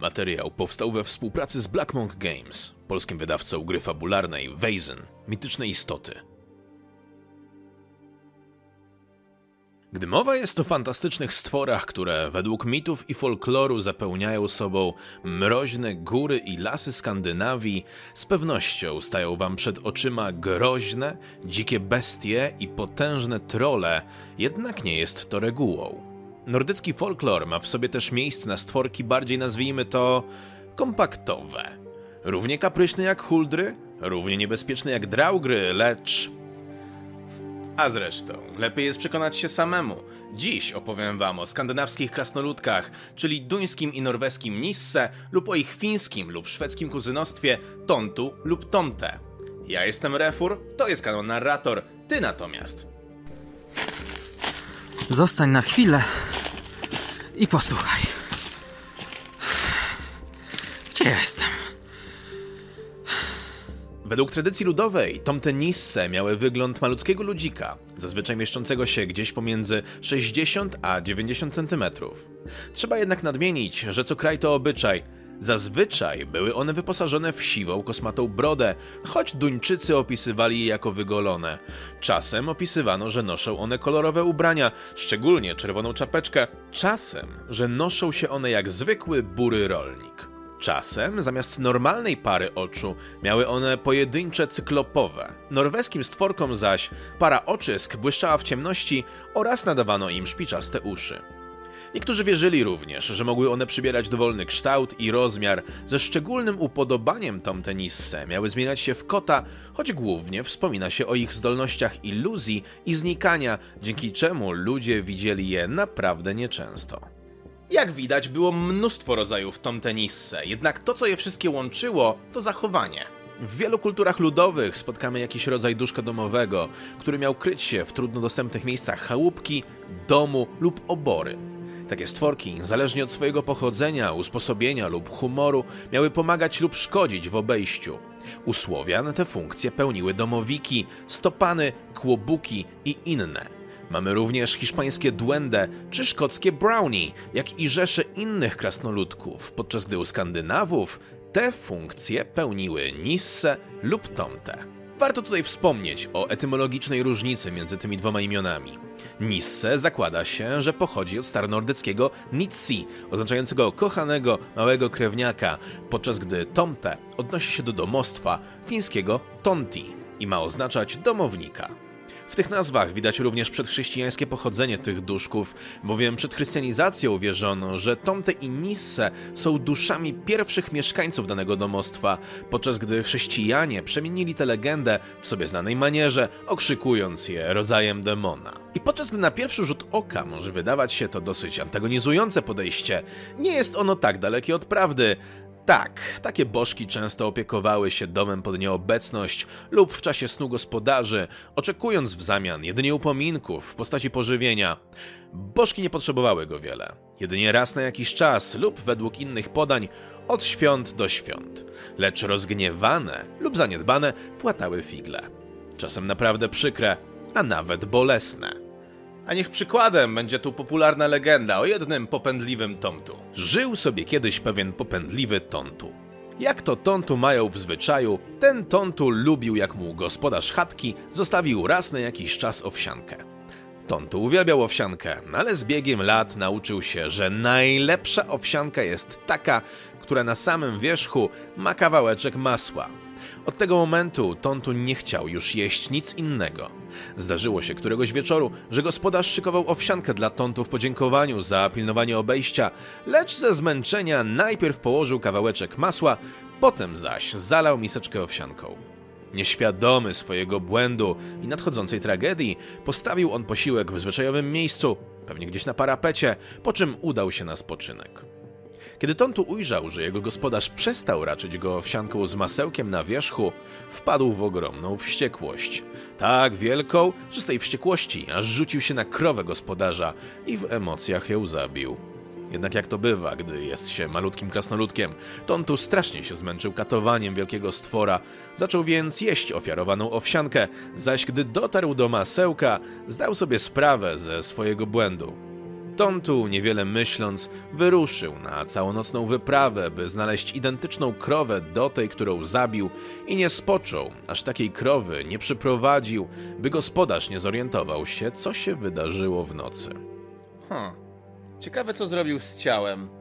Materiał powstał we współpracy z Black Monk Games, polskim wydawcą gry fabularnej Weizen, mityczne istoty. Gdy mowa jest o fantastycznych stworach, które według mitów i folkloru zapełniają sobą mroźne góry i lasy Skandynawii, z pewnością stają wam przed oczyma groźne, dzikie bestie i potężne trole, jednak nie jest to regułą. Nordycki folklor ma w sobie też miejsce na stworki bardziej nazwijmy to kompaktowe. Równie kapryśne jak huldry, równie niebezpieczne jak draugry, lecz a zresztą, lepiej jest przekonać się samemu. Dziś opowiem wam o skandynawskich krasnoludkach, czyli duńskim i norweskim Nisse lub o ich fińskim lub szwedzkim kuzynostwie Tontu lub Tomte. Ja jestem Refur, to jest kanał Narrator, ty natomiast. Zostań na chwilę i posłuchaj. Gdzie ja jestem? Według tradycji ludowej Tomte Nisse miały wygląd malutkiego ludzika, zazwyczaj mieszczącego się gdzieś pomiędzy 60 a 90 cm. Trzeba jednak nadmienić, że co kraj to obyczaj. Zazwyczaj były one wyposażone w siwą, kosmatą brodę, choć Duńczycy opisywali je jako wygolone. Czasem opisywano, że noszą one kolorowe ubrania, szczególnie czerwoną czapeczkę. Czasem, że noszą się one jak zwykły bury rolnik. Czasem zamiast normalnej pary oczu miały one pojedyncze cyklopowe. Norweskim stworkom zaś para oczysk błyszczała w ciemności oraz nadawano im szpiczaste uszy. Niektórzy wierzyli również, że mogły one przybierać dowolny kształt i rozmiar, ze szczególnym upodobaniem Tom Tenisse miały zmieniać się w kota, choć głównie wspomina się o ich zdolnościach iluzji i znikania, dzięki czemu ludzie widzieli je naprawdę nieczęsto. Jak widać, było mnóstwo rodzajów Tom Tenisse, jednak to, co je wszystkie łączyło, to zachowanie. W wielu kulturach ludowych spotkamy jakiś rodzaj duszka domowego, który miał kryć się w trudno dostępnych miejscach chałupki, domu lub obory. Takie stworki, zależnie od swojego pochodzenia, usposobienia lub humoru, miały pomagać lub szkodzić w obejściu. U Słowian te funkcje pełniły domowiki, stopany, kłobuki i inne. Mamy również hiszpańskie duende czy szkockie brownie, jak i rzesze innych krasnoludków, podczas gdy u Skandynawów te funkcje pełniły Nisse lub Tomte. Warto tutaj wspomnieć o etymologicznej różnicy między tymi dwoma imionami. Nisse zakłada się, że pochodzi od staronordyckiego Nitsi, oznaczającego kochanego małego krewniaka, podczas gdy Tomte odnosi się do domostwa fińskiego Tonti i ma oznaczać domownika. W tych nazwach widać również przedchrześcijańskie pochodzenie tych duszków, bowiem przed chrystianizacją wierzono, że Tomte i Nisse są duszami pierwszych mieszkańców danego domostwa, podczas gdy chrześcijanie przemienili tę legendę w sobie znanej manierze, okrzykując je rodzajem demona. I podczas gdy na pierwszy rzut oka może wydawać się to dosyć antagonizujące podejście, nie jest ono tak dalekie od prawdy. Tak, takie bożki często opiekowały się domem pod nieobecność lub w czasie snu gospodarzy, oczekując w zamian jedynie upominków w postaci pożywienia. Bożki nie potrzebowały go wiele, jedynie raz na jakiś czas lub według innych podań od świąt do świąt, lecz rozgniewane lub zaniedbane płatały figle. Czasem naprawdę przykre, a nawet bolesne. A niech przykładem będzie tu popularna legenda o jednym popędliwym Tomtu. Żył sobie kiedyś pewien popędliwy Tontu. Jak to Tontu mają w zwyczaju, ten Tontu lubił jak mu gospodarz chatki zostawił raz na jakiś czas owsiankę. Tontu uwielbiał owsiankę, ale z biegiem lat nauczył się, że najlepsza owsianka jest taka, która na samym wierzchu ma kawałeczek masła. Od tego momentu Tontu nie chciał już jeść nic innego. Zdarzyło się któregoś wieczoru, że gospodarz szykował owsiankę dla Tontu w podziękowaniu za pilnowanie obejścia, lecz ze zmęczenia najpierw położył kawałeczek masła, potem zaś zalał miseczkę owsianką. Nieświadomy swojego błędu i nadchodzącej tragedii, postawił on posiłek w zwyczajowym miejscu, pewnie gdzieś na parapecie, po czym udał się na spoczynek. Kiedy Tontu ujrzał, że jego gospodarz przestał raczyć go owsianką z masełkiem na wierzchu, wpadł w ogromną wściekłość. Tak wielką, że z tej wściekłości aż rzucił się na krowę gospodarza i w emocjach ją zabił. Jednak jak to bywa, gdy jest się malutkim krasnoludkiem, Tontu strasznie się zmęczył katowaniem wielkiego stwora, zaczął więc jeść ofiarowaną owsiankę, zaś gdy dotarł do masełka, zdał sobie sprawę ze swojego błędu. Tontu, niewiele myśląc, wyruszył na całonocną wyprawę, by znaleźć identyczną krowę do tej, którą zabił i nie spoczął, aż takiej krowy nie przyprowadził, by gospodarz nie zorientował się, co się wydarzyło w nocy. Hm. Ciekawe, co zrobił z ciałem.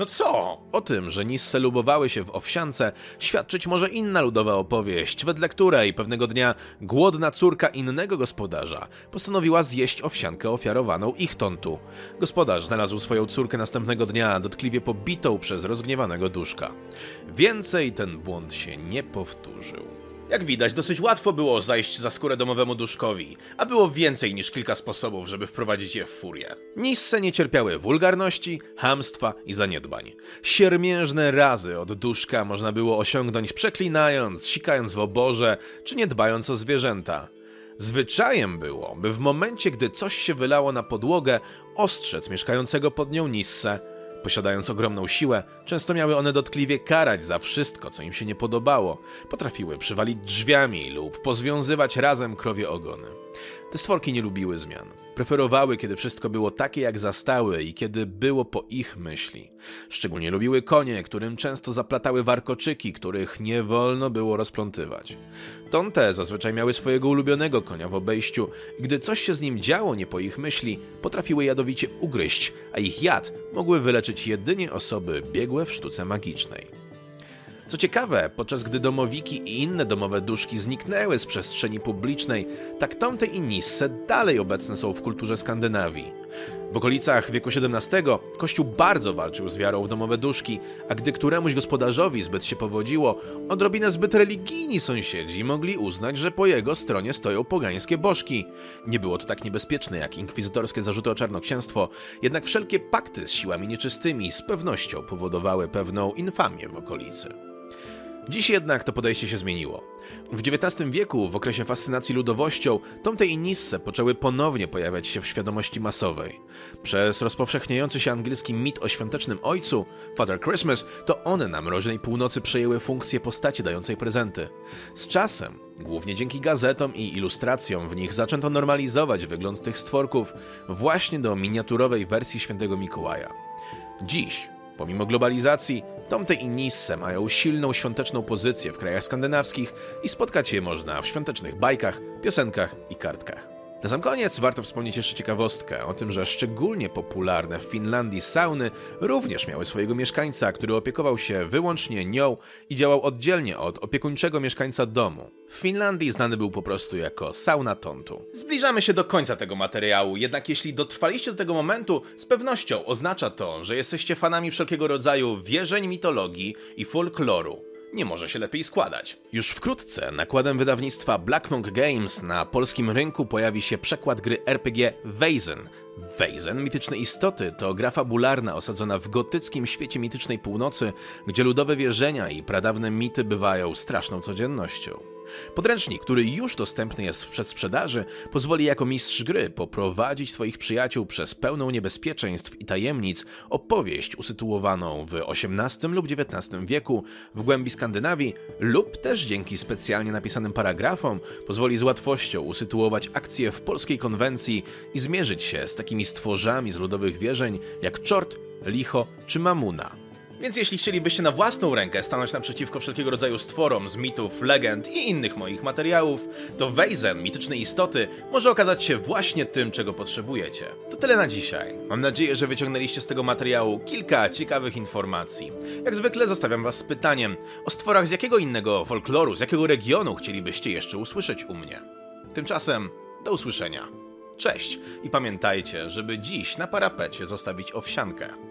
No co? O tym, że Nisse lubowały się w owsiance, świadczyć może inna ludowa opowieść, wedle której pewnego dnia głodna córka innego gospodarza postanowiła zjeść owsiankę ofiarowaną ich tontu. Gospodarz znalazł swoją córkę następnego dnia dotkliwie pobitą przez rozgniewanego duszka. Więcej ten błąd się nie powtórzył. Jak widać, dosyć łatwo było zajść za skórę domowemu duszkowi, a było więcej niż kilka sposobów, żeby wprowadzić je w furię. Nisse nie cierpiały wulgarności, hamstwa i zaniedbań. Siermiężne razy od duszka można było osiągnąć przeklinając, sikając w oborze, czy nie dbając o zwierzęta. Zwyczajem było, by w momencie, gdy coś się wylało na podłogę, ostrzec mieszkającego pod nią Nisse. Posiadając ogromną siłę, często miały one dotkliwie karać za wszystko, co im się nie podobało. Potrafiły przywalić drzwiami lub pozwiązywać razem krowie ogony. Te stworki nie lubiły zmian. Preferowały, kiedy wszystko było takie jak zastałe i kiedy było po ich myśli. Szczególnie lubiły konie, którym często zaplatały warkoczyki, których nie wolno było rozplątywać. Tonte zazwyczaj miały swojego ulubionego konia w obejściu i gdy coś się z nim działo nie po ich myśli, potrafiły jadowicie ugryźć, a ich jad mogły wyleczyć jedynie osoby biegłe w sztuce magicznej. Co ciekawe, podczas gdy domowiki i inne domowe duszki zniknęły z przestrzeni publicznej, tak Tomte i Nisse dalej obecne są w kulturze Skandynawii. W okolicach wieku XVII Kościół bardzo walczył z wiarą w domowe duszki, a gdy któremuś gospodarzowi zbyt się powodziło, odrobinę zbyt religijni sąsiedzi mogli uznać, że po jego stronie stoją pogańskie bożki. Nie było to tak niebezpieczne jak inkwizytorskie zarzuty o czarnoksięstwo, jednak wszelkie pakty z siłami nieczystymi z pewnością powodowały pewną infamię w okolicy. Dziś jednak to podejście się zmieniło. W XIX wieku, w okresie fascynacji ludowością, Tomte i Nisse poczęły ponownie pojawiać się w świadomości masowej. Przez rozpowszechniający się angielski mit o świątecznym ojcu, Father Christmas, to one na mroźnej północy przejęły funkcję postaci dającej prezenty. Z czasem, głównie dzięki gazetom i ilustracjom w nich zaczęto normalizować wygląd tych stworków właśnie do miniaturowej wersji świętego Mikołaja. Dziś, pomimo globalizacji, Tomte i Nisse mają silną świąteczną pozycję w krajach skandynawskich i spotkać je można w świątecznych bajkach, piosenkach i kartkach. Na sam koniec warto wspomnieć jeszcze ciekawostkę o tym, że szczególnie popularne w Finlandii sauny również miały swojego mieszkańca, który opiekował się wyłącznie nią i działał oddzielnie od opiekuńczego mieszkańca domu. W Finlandii znany był po prostu jako sauna tontu. Zbliżamy się do końca tego materiału, jednak jeśli dotrwaliście do tego momentu, z pewnością oznacza to, że jesteście fanami wszelkiego rodzaju wierzeń, mitologii i folkloru nie może się lepiej składać. Już wkrótce nakładem wydawnictwa Black Monk Games na polskim rynku pojawi się przekład gry RPG Weizen. Weizen, mityczne istoty, to gra fabularna osadzona w gotyckim świecie mitycznej północy, gdzie ludowe wierzenia i pradawne mity bywają straszną codziennością. Podręcznik, który już dostępny jest w przedsprzedaży, pozwoli jako mistrz gry poprowadzić swoich przyjaciół przez pełną niebezpieczeństw i tajemnic opowieść usytuowaną w XVIII lub XIX wieku w głębi Skandynawii lub też dzięki specjalnie napisanym paragrafom pozwoli z łatwością usytuować akcje w polskiej konwencji i zmierzyć się z takimi stworzami z ludowych wierzeń jak czort, licho czy mamuna. Więc jeśli chcielibyście na własną rękę stanąć naprzeciwko wszelkiego rodzaju stworom z mitów, legend i innych moich materiałów, to Weizen, mityczne istoty, może okazać się właśnie tym, czego potrzebujecie. To tyle na dzisiaj. Mam nadzieję, że wyciągnęliście z tego materiału kilka ciekawych informacji. Jak zwykle zostawiam was z pytaniem o stworach z jakiego innego folkloru, z jakiego regionu chcielibyście jeszcze usłyszeć u mnie. Tymczasem do usłyszenia. Cześć i pamiętajcie, żeby dziś na parapecie zostawić owsiankę.